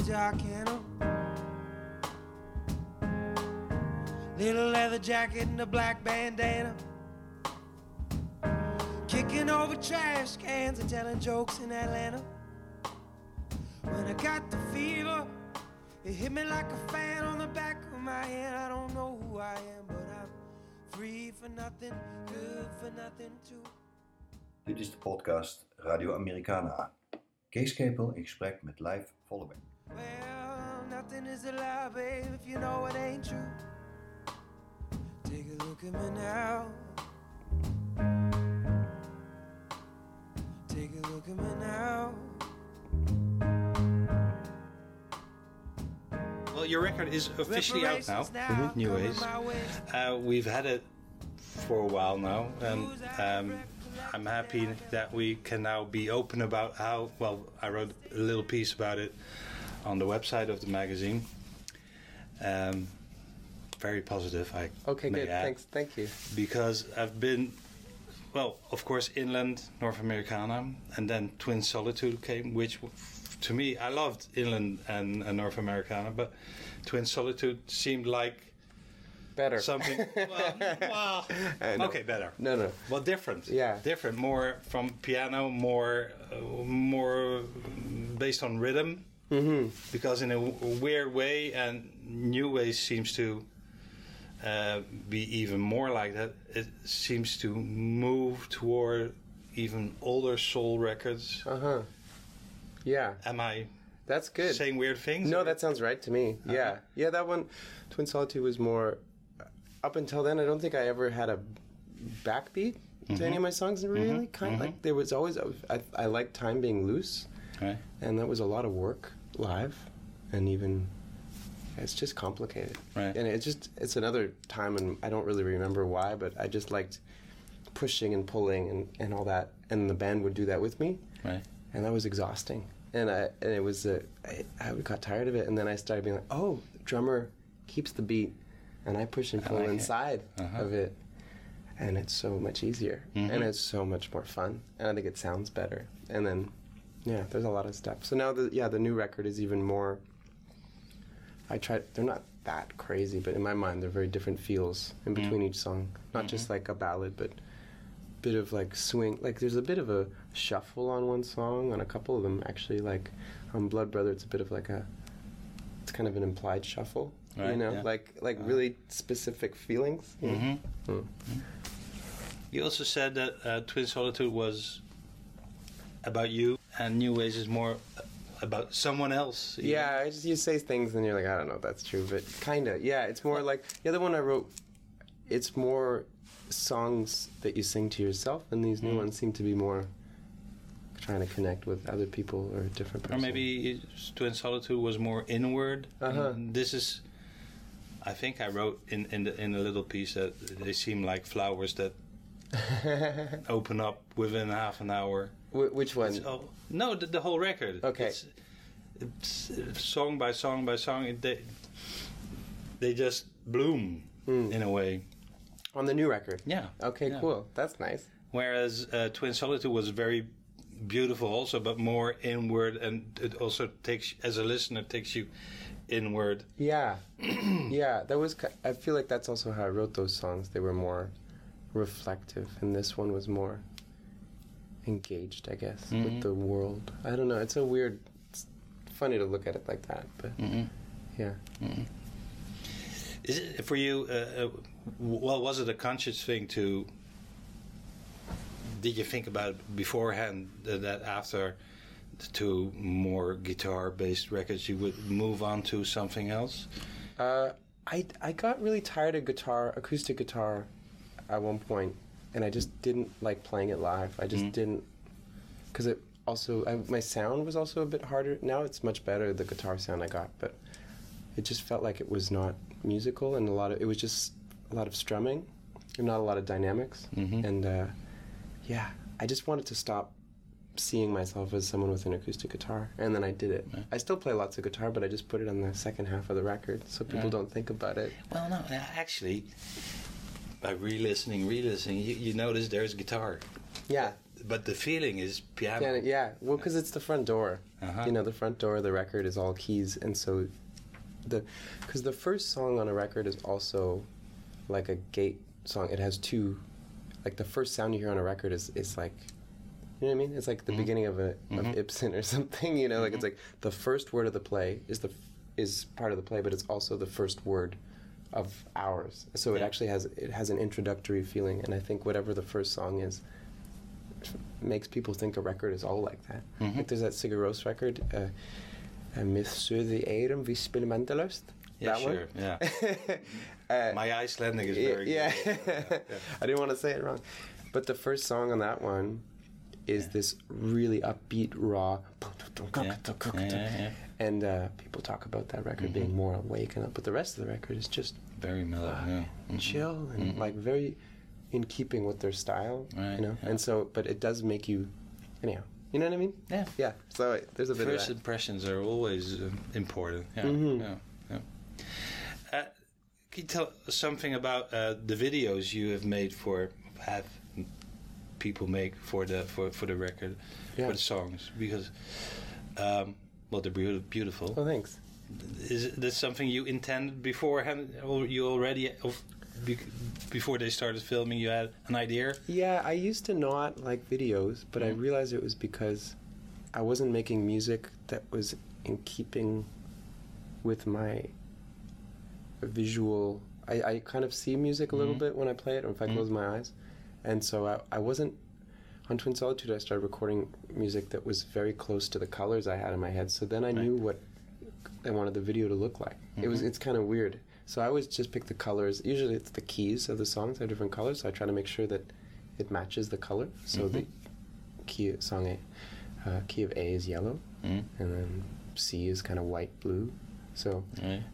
chords and major. Little leather jacket and a black bandana. Kicking over trash cans and telling jokes in Atlanta. When I got the fever, it hit me like a fan on the back of my head. I don't know who I am, but I'm free for nothing, good for nothing too. Dit is de podcast Radio Americana. Kees Kepel in gesprek met Leif Vollebekk. Well, nothing is a lie, babe, if you know it ain't true. Take a look at me now. Take a look at me now. Well, your record is officially out now. Reparations New coming Ways. Uh, we've had it for a while now, and um, I'm happy that we can now be open about how. Well, I wrote a little piece about it on the website of the magazine. Um, very positive. I Okay, good. add, Thanks. Thank you. because I've been, well, of course, inland North Americana, and then Twin Solitude came, which to me I loved inland and, and North Americana, but Twin Solitude seemed like Better. something. well, well, okay, better. No, no. Well, different. Yeah. different. More from piano, more, uh, more based on rhythm. Mm-hmm. Because in a weird way, and New Ways seems to uh, be even more like that. It seems to move toward even older soul records. Uh huh. Yeah, Am I that's good. saying weird things? No, that sounds right to me. Uh-huh. Yeah, yeah. That one, Twin Solitude was more. Up until then, I don't think I ever had a backbeat Mm-hmm. to any of my songs. Really, kind of like there was always. I, I liked time being loose, Right. and that was a lot of work live, and even. It's just complicated, Right. And it's just it's another time, and I don't really remember why, but I just liked pushing and pulling and, and all that, and the band would do that with me Right. and that was exhausting. And I and it was uh, I, I got tired of it, and then I started being like, oh, drummer keeps the beat, and I push and pull like it. inside Uh-huh. of it, and it's so much easier, mm-hmm. and it's so much more fun, and I think it sounds better. And then, yeah, there's a lot of stuff. So now the yeah the new record is even more. I tried. They're not that crazy, but in my mind, they're very different feels in mm-hmm. between each song. Not just mm-hmm. like a ballad, but bit of like swing. Like there's a bit of a shuffle on one song, on a couple of them actually. Like on Blood Brother, it's a bit of like a. It's kind of an implied shuffle, you know, yeah. like like really specific feelings. you know? Mm-hmm. Mm. You also said that uh, Twin Solitude was about you, and New Ways is more about someone else. Yeah, I just you say things and you're like, I don't know if that's true, but kinda. Yeah, it's more like the other one I wrote. It's more songs that you sing to yourself, and these new ones seem to be more trying to connect with other people or a different person. Or maybe Twin Solitude was more inward. Uh-huh. And This is, I think I wrote in in, the, in a little piece that they seem like flowers that open up within half an hour. Wh- which one? Oh no, the, the whole record. Okay. It's, it's song by song by song. it- They they just bloom Hmm. in a way. On the new record. Yeah. Okay, Yeah. cool. That's nice. Whereas uh, Twin Solitude was very beautiful also, but more inward, and it also takes as a listener takes you inward. Yeah, yeah. That was. I feel like that's also how I wrote those songs. They were more reflective, and this one was more engaged, I guess, with the world. I don't know. It's a weird. It's funny to look at it like that, but yeah. Is it for you? Uh, uh, well, was it a conscious thing to? Did you think about it beforehand that, that after two more guitar-based records, you would move on to something else? Uh, I I got really tired of guitar, acoustic guitar, at one point, and I just didn't like playing it live. I just didn't, because it also I, my sound was also a bit harder. Now it's much better the guitar sound I got, but it just felt like it was not musical and a lot of it was just a lot of strumming and not a lot of dynamics. And uh, yeah, I just wanted to stop seeing myself as someone with an acoustic guitar, and then I did it. I still play lots of guitar, but I just put it on the second half of the record so people Right. don't think about it. Well, no, actually, by re-listening, re-listening, you, you notice there's guitar. Yeah, but the feeling is piano. Yeah, yeah. Well, because it's the front door. Uh-huh. You know, the front door of the record is all keys, and so the because the first song on a record is also like a gate song. It has two, like the first sound you hear on a record is is like. You know what I mean? It's like the beginning of a of Ibsen or something. You know, like it's like the first word of the play is the is part of the play, but it's also the first word of ours. So it actually has it has an introductory feeling, and I think whatever the first song is, makes people think a record is all like that. Mhm. Like there's that Sigur Rós record, uh, Söði Eirum Vi spilum endalaust. Yeah, that sure. Yeah. one. uh, My Icelandic is yeah, very yeah. good. I didn't want to say it wrong. But the first song on that one is this really upbeat, raw. Yeah. Yeah, yeah. And uh, people talk about that record Mm-hmm. being more awake, and but the rest of the record is just Very mellow. Yeah. Mhm. chill and like very in keeping with their style, Right, you know. yeah. And so, but it does make you, anyhow. You know what I mean? Yeah. Yeah. So uh, there's a bit First impressions are always uh, important. Yeah. Mhm. Yeah. yeah. Uh, can you tell something about uh, the videos you have made for have people make for the for, for the record Yeah. for the songs because um, well they're beau- beautiful. Oh, thanks. Is this something you intended beforehand, or you already of, be, before they started filming? You had an idea. Yeah, I used to not like videos, but I Mhm. realized it was because I wasn't making music that was in keeping with my visual. I, I kind of see music a little Mhm. bit when I play it, or if I Mhm. close my eyes. And so I, I wasn't. On Twin Solitude, I started recording music that was very close to the colors I had in my head. So then I Right. knew what I wanted the video to look like. It was Mhm. it's kind of weird. So I always just pick the colors. Usually it's the keys of the songs have different colors. So I try to make sure that it matches the color. So Mhm. the key song A, uh, key of A is yellow, Mm. and then C is kind of white blue. So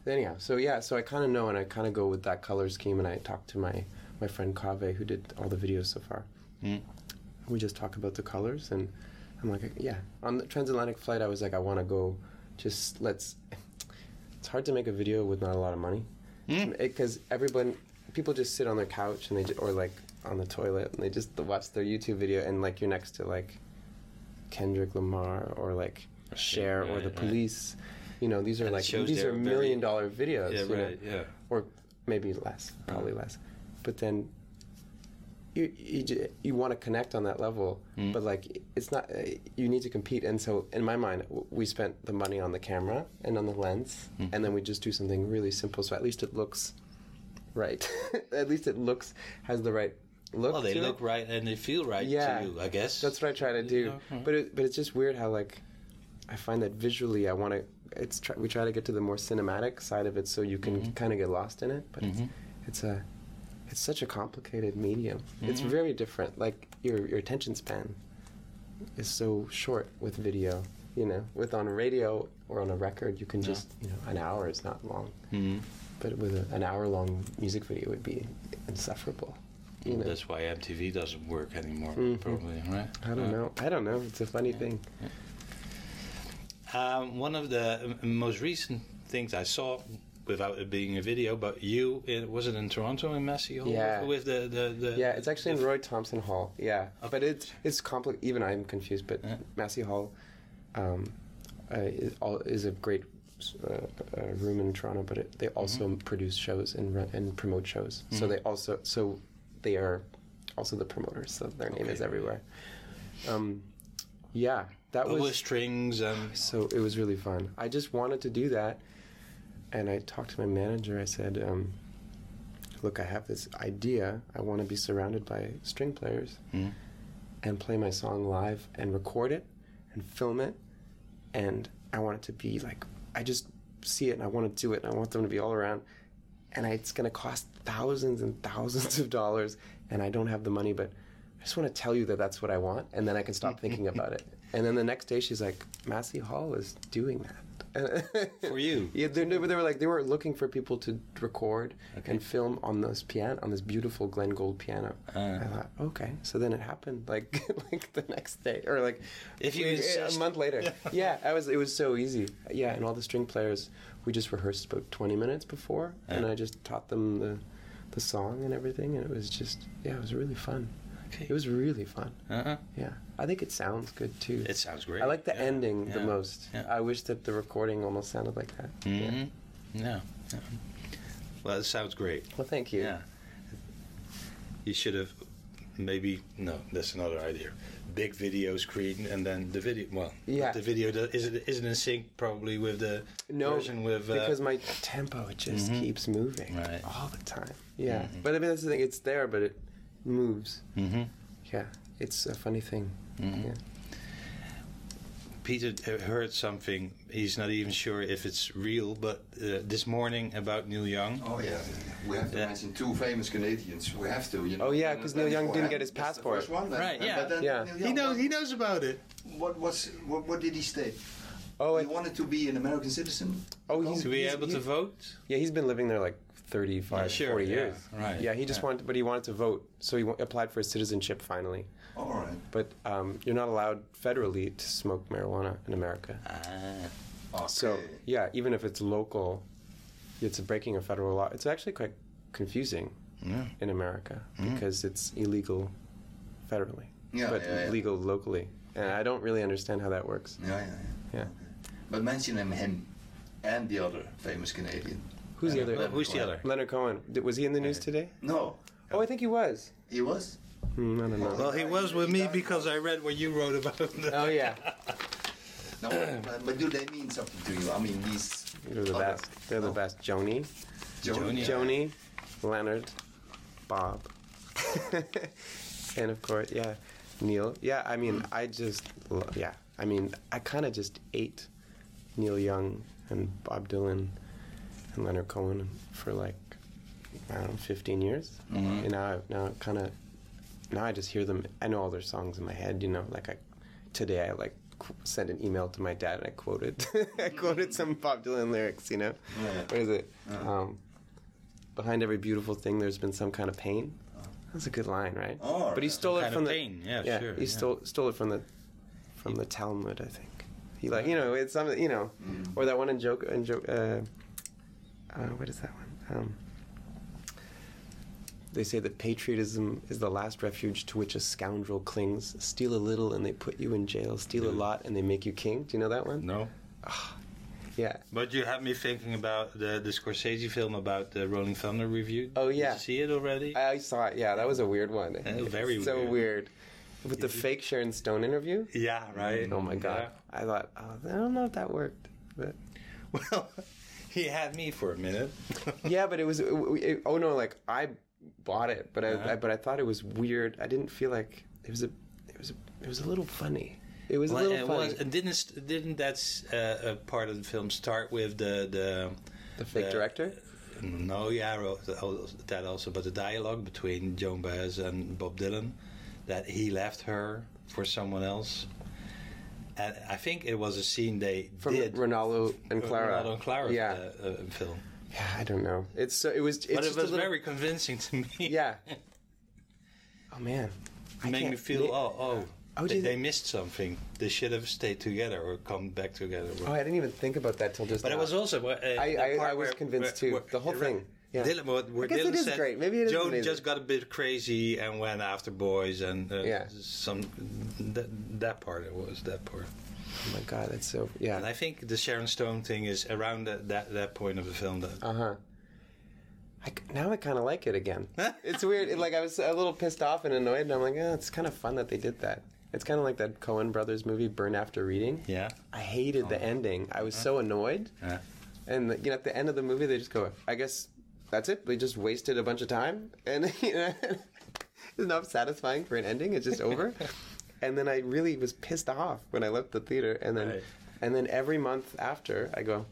anyhow, so yeah, so I kind of know, and I kind of go with that color scheme. And I talk to my my friend Kaveh, who did all the videos so far. Mm. We just talk about the colors, and I'm like, yeah. On the transatlantic flight, I was like, I want to go. Just let's. It's hard to make a video with not a lot of money, Mm. because everyone, people just sit on their couch and they ju- or like on the toilet and they just watch their YouTube video, and like you're next to like Kendrick Lamar or like Cher or the right. Police. You know, these are And like these are very- million dollar videos. Yeah. you know? Right. Yeah. or maybe less, probably less. But then you you, you want to connect on that level, Mm. but like it's not. Uh, you need to compete, and so in my mind, w- we spent the money on the camera and on the lens, Mm. and then we just do something really simple. So at least it looks right. at least it looks has the right look. Well, they to it. look right and they feel right Yeah. to you, I guess. That's what I try to do. Yeah. But it, but it's just weird how like I find that visually I want to. It's try, we try to get to the more cinematic side of it, so you can Mhm. kind of get lost in it. But Mhm. it's, it's a it's such a complicated medium. It's Mhm. very different. Like your your attention span is so short with video. You know, with on a radio or on a record, you can Yeah. just you know an hour is not long, Mhm. but with a, an hour long music video it would be insufferable. You know, That's why MTV doesn't work anymore, Mhm. probably, right? I don't Yeah. know. I don't know. It's a funny thing. Um, one of the most recent things I saw, without it being a video, but you, in, was it in Toronto in Massey Hall? Yeah. With the, the, the Yeah, it's actually in Roy Thomson Hall. Yeah, but it's it's complex Even I'm confused. But Yeah. Massey Hall um, uh, is, all, is a great uh, uh, room in Toronto. But it, they also produce shows and run, and promote shows. So Mhm. they also so they are also the promoters. So their name is everywhere. Um, yeah, that was strings and so it was really fun. I just wanted to do that, and I talked to my manager. I said, um, "Look, I have this idea. I want to be surrounded by string players Mhm. and play my song live and record it and film it, and I want it to be like I just see it and I want to do it and I want them to be all around, and I, it's going to cost thousands and thousands of dollars, and I don't have the money, but." I just want to tell you that that's what I want, and then I can stop thinking about it. And then the next day, she's like, "Massey Hall is doing that For you? Yeah, they, they were like they were looking for people to record Okay. and film on this piano, on this beautiful Glenn Gould piano. Ah. I thought, okay, so then it happened like like the next day, or like If you a- a month later. yeah, I was. It was so easy. Yeah, and all the string players, we just rehearsed about twenty minutes before, and I just taught them the the song and everything, and it was just yeah, it was really fun. Okay. It was really fun. Uh-huh. Yeah, I think it sounds good too. It sounds great. I like the Yeah. ending the most. Yeah. I wish that the recording almost sounded like that. Yeah. hmm Yeah. yeah. Well, it sounds great. Well, thank you. Yeah. You should have maybe no. That's another idea. Big video screen and then the video. Well, Yeah. The video is it isn't in sync probably with the No, version with uh, because my tempo it just keeps moving Right. all the time. Yeah, but I mean that's the thing. It's there, but it moves. hmm Yeah, it's a funny thing. Yeah. Peter uh, heard something. He's not even sure if it's real, but uh, this morning about Neil Young. Oh yeah, we have to Yeah. mention two famous Canadians. We have to, you know. Oh, yeah, because Neil Young didn't get his that's the passport. first one, then- Right, yeah. but then Yeah. Neil He knows. what- He knows about it. What was what, what did he state? Oh, he it, wanted to be an American citizen. oh, he's To be he's- able he- to vote. Yeah, he's been living there like 35, Yeah, sure, 40 yeah, years. right, Yeah, he just yeah. wanted, but he wanted to vote, so he wa- applied for his citizenship finally. All right. But um, you're not allowed federally to smoke marijuana in America. Ah. Okay. So yeah, even if it's local, it's breaking a federal law. It's actually quite confusing Yeah. in America because it's illegal federally, Yeah, but yeah, yeah. legal locally. And I don't really understand how that works. Yeah, yeah, yeah. Yeah. But mention him, him, and the other famous Canadian. Who's the other? Well, who's the other? Leonard Cohen. Did- Was he in the news today? No, Oh, I think he was. he was. Hmm, I don't know. Well, he was with me because I read what you wrote about. him. Oh yeah, No, but, but do they mean something to you? I mean, these. they're the other- best. They're the no, best. Joni, Joni. Joni, Leonard, Bob, and of course, yeah, Neil. Yeah, I mean, I just, lo- yeah, I mean, I kind of just ate Neil Young and Bob Dylan and Leonard Cohen for like I don't know, 15 years. And now, now kind of, now I just hear them. I know all their songs in my head. You know, like I today I like qu- sent an email to my dad and I quoted, I quoted some Bob Dylan lyrics. You know, Yeah. what is it? Um, Behind every beautiful thing, there's been some kind of pain. That's a good line, right? Oh, but he stole it from the pain, yeah, yeah. sure, He yeah. stole stole it from the from the Talmud, I think. He like you know it's something you know, or that one in joke in joke. Uh, uh, what is that one? Um, they say that patriotism is the last refuge to which a scoundrel clings. Steal a little and they put you in jail. Steal a lot and they make you king. Do you know that one? No. Yeah. But you had me thinking about the, the Scorsese film about the Rolling Thunder Revue. Oh, yeah. Did you see it already? I saw it. Yeah, that was a weird one. Uh, very so weird. weird. With the fake Sharon Stone interview. yeah, right. Oh my god! I thought oh, I don't know if that worked, but Well, he had me for a minute. yeah, but it was. It, it- oh no, like I bought it, but I, Uh-huh. I but I thought it was weird. I didn't feel like it was a it was a, it was a little funny. It was Well, a little it funny. was, and didn't didn't that uh, a part of the film start with the the the fake uh, director. No, yeah, that also, but the dialogue between Joan Baez and Bob Dylan, that he left her for someone else, and I think it was a scene they From did Renaldo and Clara. Renaldo and Clara Yeah. uh, uh, film, Yeah, I don't know. It's so it was. It's but it was little- very convincing to me. Yeah. Oh man. It made me feel oh oh. Oh, do they, they missed something. They should have stayed together or come back together. Oh, I didn't even think about that till just. But it was also. Uh, I- I- I was where- convinced where- too. where- The whole thing. Yeah. Dylan, where, I guess Dylan it is said, great. Maybe it is Joan amazing. just got a bit crazy and went after boys and uh, Yeah. some that, that part it was that part. Oh my god, that's so. Yeah. And I think the Sharon Stone thing is around that that, that point of the film that Uh huh. I, now I kind of like it again. it's weird. It, like I was a little pissed off and annoyed, and I'm like, oh, it's kind of fun that they did that. It's kind of like that Coen Brothers movie, Burn After Reading. yeah I hated the ending. I was so annoyed. yeah And you know, at the end of the movie, they just go, "I guess that's it. We just wasted a bunch of time, and you know, it's not satisfying for an ending. It's just over." and then I really was pissed off when I left the theater, and then, Right. and then every month after, I go,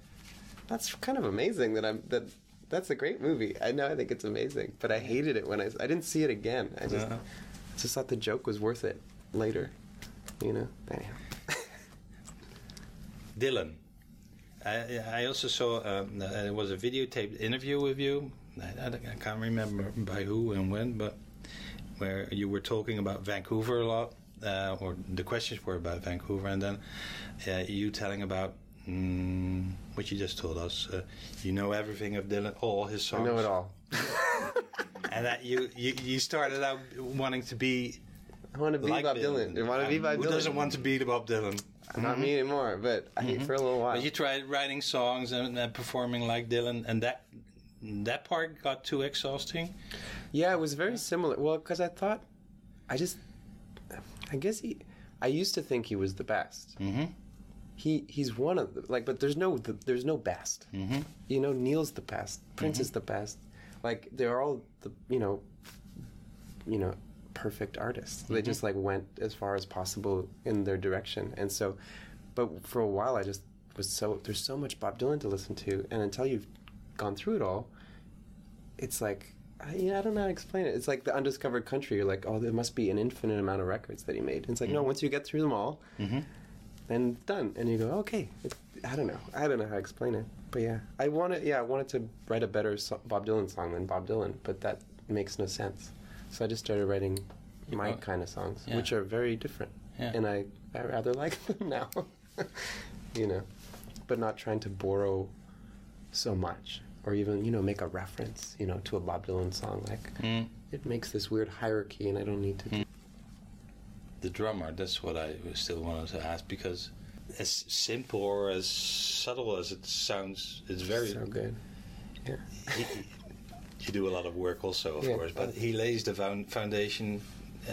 "That's kind of amazing that I'm that." That's a great movie. I know. I think it's amazing, but I hated it when I I didn't see it again. I just Uh-huh. just thought the joke was worth it later. You know. Anyhow. Dylan. I, I also saw um, uh, it was a videotaped interview with you. I, I, I can't remember by who and when, but where you were talking about Vancouver a lot, uh, or the questions were about Vancouver, and then uh, you telling about mm, what you just told us. Uh, you know everything of Dylan, all his I songs. know it all. and that you, you you started out wanting to be I want to be like Bob Dylan. I want to be Bob Who Dylan. doesn't want to be Bob Dylan? Not me anymore, but I, for a little while. But you tried writing songs and, and performing like Dylan, and that that part got too exhausting. Yeah, it was very similar. Well, because I thought, I just, I guess he, I used to think he was the best. Mm-hmm. He he's one of the like, but there's no the, there's no best. Mm-hmm. You know, Neil's the best. Prince is the best. Like they're all the you know, you know, perfect artists. They mm-hmm. just like went as far as possible in their direction, and so, but for a while I just was so there's so much Bob Dylan to listen to, and until you've gone through it all, it's like I, yeah, I don't know how to explain it. It's like the undiscovered country. You're like, oh, there must be an infinite amount of records that he made. And it's like, no, mm-hmm. once you get through them all, mm-hmm. then done. And you go, okay. It's, I don't know. I don't know how to explain it. But yeah, I wanted. Yeah, I wanted to write a better so- Bob Dylan song than Bob Dylan, but that makes no sense. So I just started writing my Oh, kind of songs, yeah. which are very different, Yeah. and I I rather like them now. you know, but not trying to borrow so much or even you know make a reference you know to a bob dylan song like Mm. it makes this weird hierarchy and i don't need to do The drummer, that's what I still wanted to ask because as simple or as subtle as it sounds, it's very. so good yeah he, you do a lot of work also, of Yeah. course, but he lays the foundation,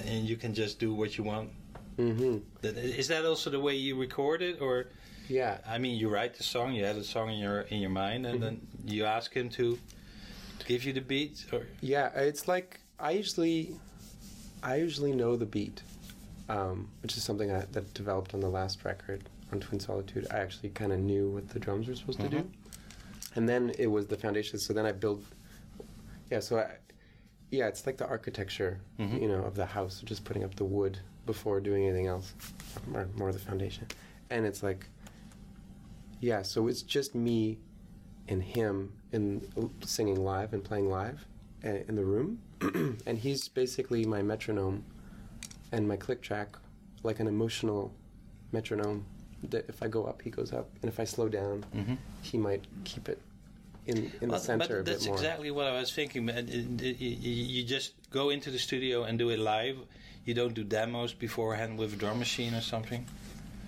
and you can just do what you want. mm-hmm. That- Is that also the way you record it, or? Yeah. I mean, you write the song, you have the song in your in your mind, and then you ask him to give you the beat, or? Yeah it's like i usually i usually know the beat um, which is something I, that developed on the last record on twin solitude. I actually kind of knew what the drums were supposed to do. And then it was the foundation so then i build yeah so i yeah it's like the architecture you know of the house just putting up the wood before doing anything else more, more the foundation. And it's like yeah so it's just me and him in singing live and playing live uh, in the room. And he's basically my metronome and my click track like an emotional metronome that if i go up he goes up. And if i slow down he might keep it in, in the Well, center but that's exactly what I was thinking. man. It- it- You just go into the studio and do it live. You don't do demos beforehand with a drum machine or something.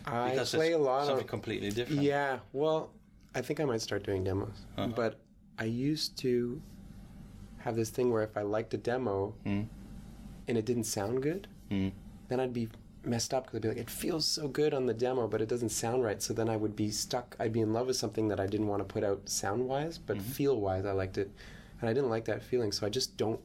i Because play a lot something of completely different. Yeah, well, I think I might start doing demos. Uh-huh. But I used to have this thing where if I liked a demo Mm. and it didn't sound good, Mm. then I'd be messed up because I'd be like, it feels so good on the demo, but it doesn't sound right. So then I would be stuck. I'd be in love with something that I didn't want to put out sound wise, but Mm-hmm. feel wise, I liked it. And I didn't like that feeling. So I just don't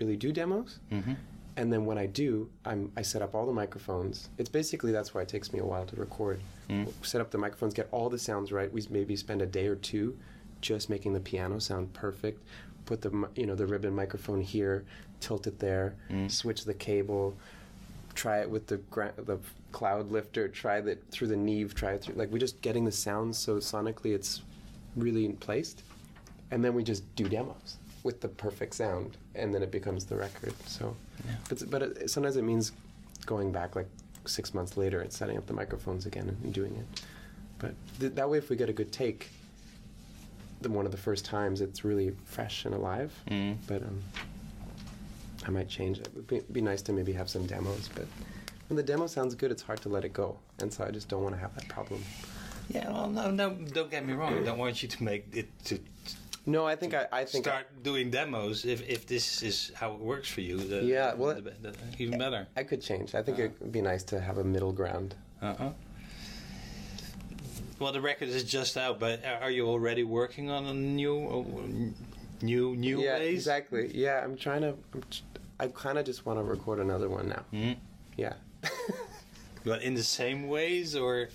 really do demos. Mm-hmm. And then when I do, I'm, I set up all the microphones. It's basically that's why it takes me a while to record. Set up the microphones, get all the sounds right. We maybe spend a day or two just making the piano sound perfect. Put the you know the ribbon microphone here, tilt it there, switch the cable, try it with the gra- the cloud lifter, try it through the Neve, try it through like we're just getting the sounds so sonically it's really placed, and then we just do demos with the perfect sound, and then it becomes the record. So, but but it, sometimes it means going back like six months later and setting up the microphones again and, doing it. But th- that way, if we get a good take, the one of the first times, it's really fresh and alive. Mm. But um, I might change it. It'd be, be nice to maybe have some demos, but when the demo sounds good, it's hard to let it go, and so I just don't want to have that problem. Yeah, well, no, no, don't get me wrong. I don't want you to make it to No, I think I, I think I- start doing demos. If if this is how it works for you, the, Yeah, well, the, the, even better. I could change. I think it would be nice to have a middle ground. Uh-huh. Well, the record is just out, but are you already working on a new, uh, new, new yeah, ways? exactly. Yeah, I'm trying to. I'm, I kind of just want to record another one now. Mhm. Yeah. But in the same ways, or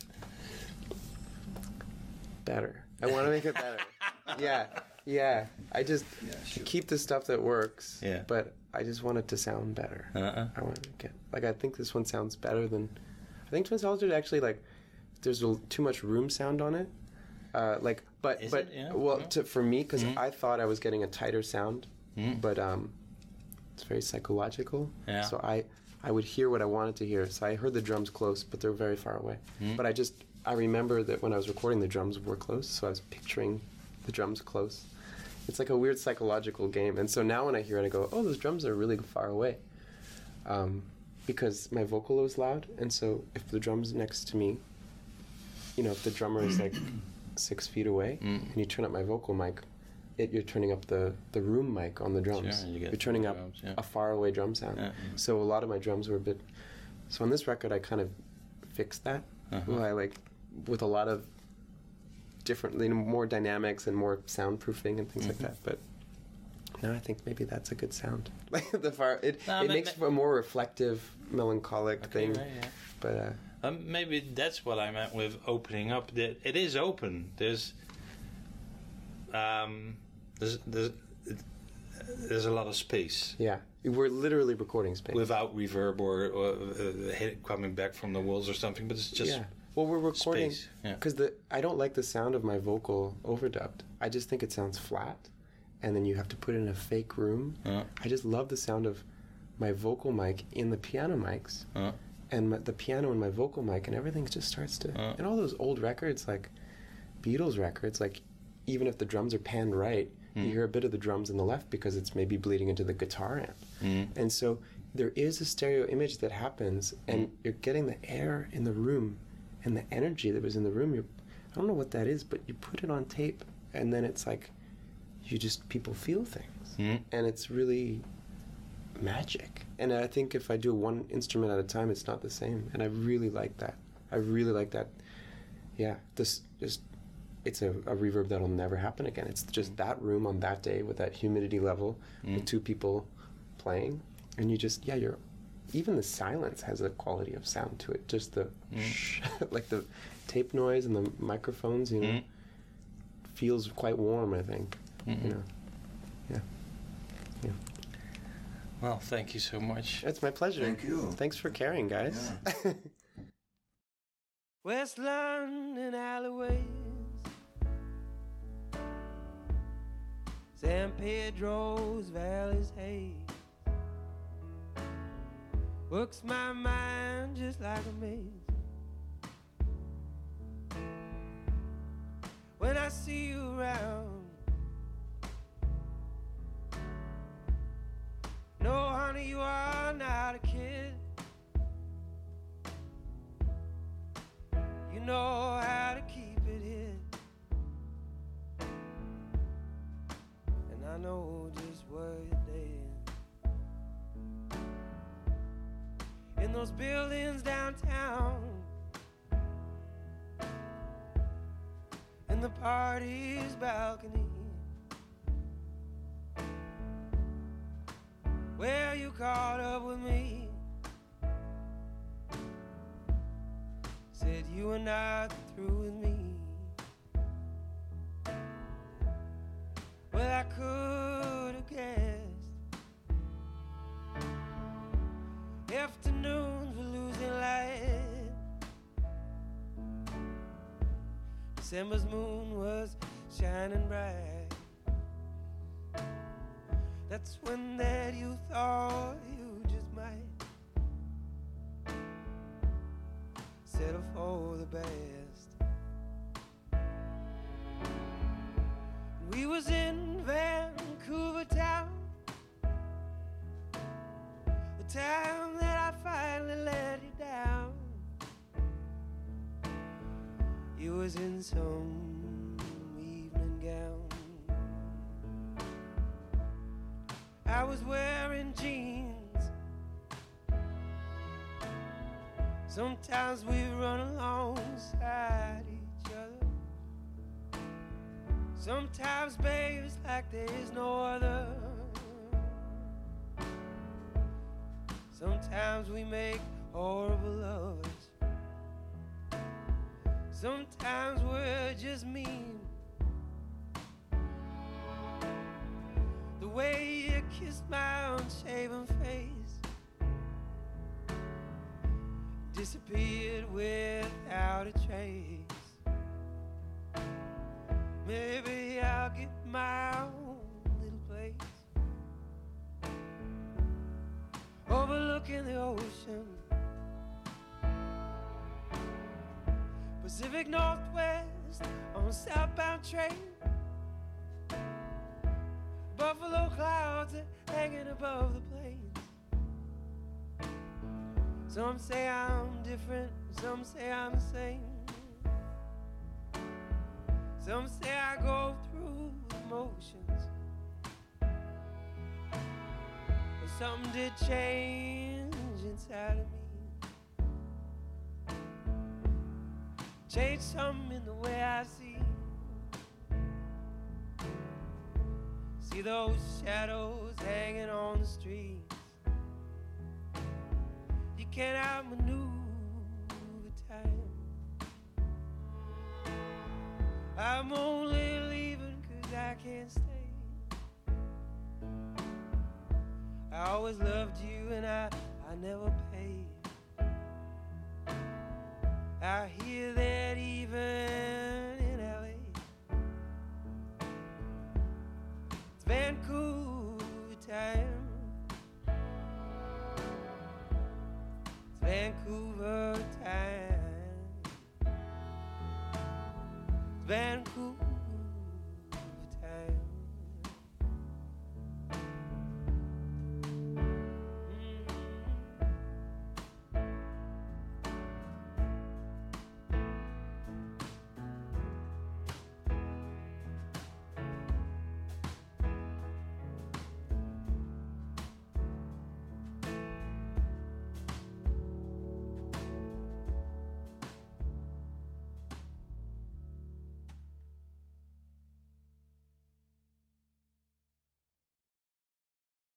better. I want to make it better. yeah, yeah. I just keep the stuff that works. Yeah. But I just want it to sound better. Uh-uh. I want to get like I think this one sounds better than. I think Twin Solitude actually like there's a, too much room sound on it. Uh, like, but Is but? Yeah. well, Yeah. to, for me because I thought I was getting a tighter sound, Mm. but um, it's very psychological. Yeah. So I I would hear what I wanted to hear. So I heard the drums close, but they're very far away. Mm. But I just I remember that when I was recording, the drums were close, so I was picturing the drums close. It's like a weird psychological game, and so now when I hear it, I go, "Oh, those drums are really far away." Um, because my vocal was loud, and so if the drum's next to me, you know, if the drummer is like six feet away, Mm. and you turn up my vocal mic, it, you're turning up the, the room mic on the drums. Sure, you get are turning up drums, yeah. a far away drum sound. Yeah. So a lot of my drums were a bit. So on this record, I kind of fixed that. Uh-huh. I like with a lot of different, you know, more dynamics and more soundproofing and things like Mm-hmm. that. But no, I think maybe that's a good sound. Like the far, it No, it ma- makes for a more reflective, melancholic Okay, thing. right, yeah. But uh, Um, maybe that's what I meant with opening up. That it is open. There's, um, there's there's there's a lot of space yeah, we're literally recording space. without reverb or, or uh, coming back from the walls or something. But it's just yeah. Well, we're recording space, yeah. because the I don't like the sound of my vocal overdubbed. I just think it sounds flat, and then you have to put it in a fake room. Uh, I just love the sound of my vocal mic in the piano mics, uh, and my, the piano and my vocal mic, and everything just starts to. Uh. and all those old records, like Beatles records, like even if the drums are panned right, Mm. you hear a bit of the drums in the left because it's maybe bleeding into the guitar amp. mm, And so there is a stereo image that happens, and you're getting the air in the room and the energy that was in the room. You're, I don't know what that is, but you put it on tape, and then it's like you just people feel things, mm. and it's really magic. And I think if I do one instrument at a time, it's not the same. And I really like that. I really like that. Yeah, this just it's a, a reverb that'll never happen again. It's just that room on that day with that humidity level, with two people playing, and you just yeah, you're even the silence has a quality of sound to it. Just the shh, like the tape noise and the microphones, you know, Mm. feels quite warm. I think, you know. yeah Well, thank you so much. It's my pleasure. Thank you. Thanks for caring, guys. West London alleyways, San Pedro's valleys haze works my mind just like a maze. When I see you around, no, honey, you are not a kid. You know know just where you're. In those buildings downtown. In the party's balcony. Where you caught up with me. Said you were not through with me. Could have guessed. Afternoons were losing light. December's moon was shining bright. That's when that you thought you just might settle for the best. We was in Vancouver town, the time that I finally let you down. You was in some evening gown. I was wearing jeans. Sometimes we run alongside. Sometimes, babe, it's like there is no other. Sometimes we make horrible lovers. Sometimes we're just mean. The way you kissed my unshaven face disappeared without a trace. Maybe the ocean. Pacific Northwest on a southbound train. Buffalo clouds hanging above the plains. Some say I'm different, some say I'm the same. Some say I go through emotions. But something did change inside of me. Change something in the way I see. See those shadows hanging on the streets. You can't outmaneuver time. I'm only leaving cause I can't stay. I always loved you and I, I never paid. I hear that even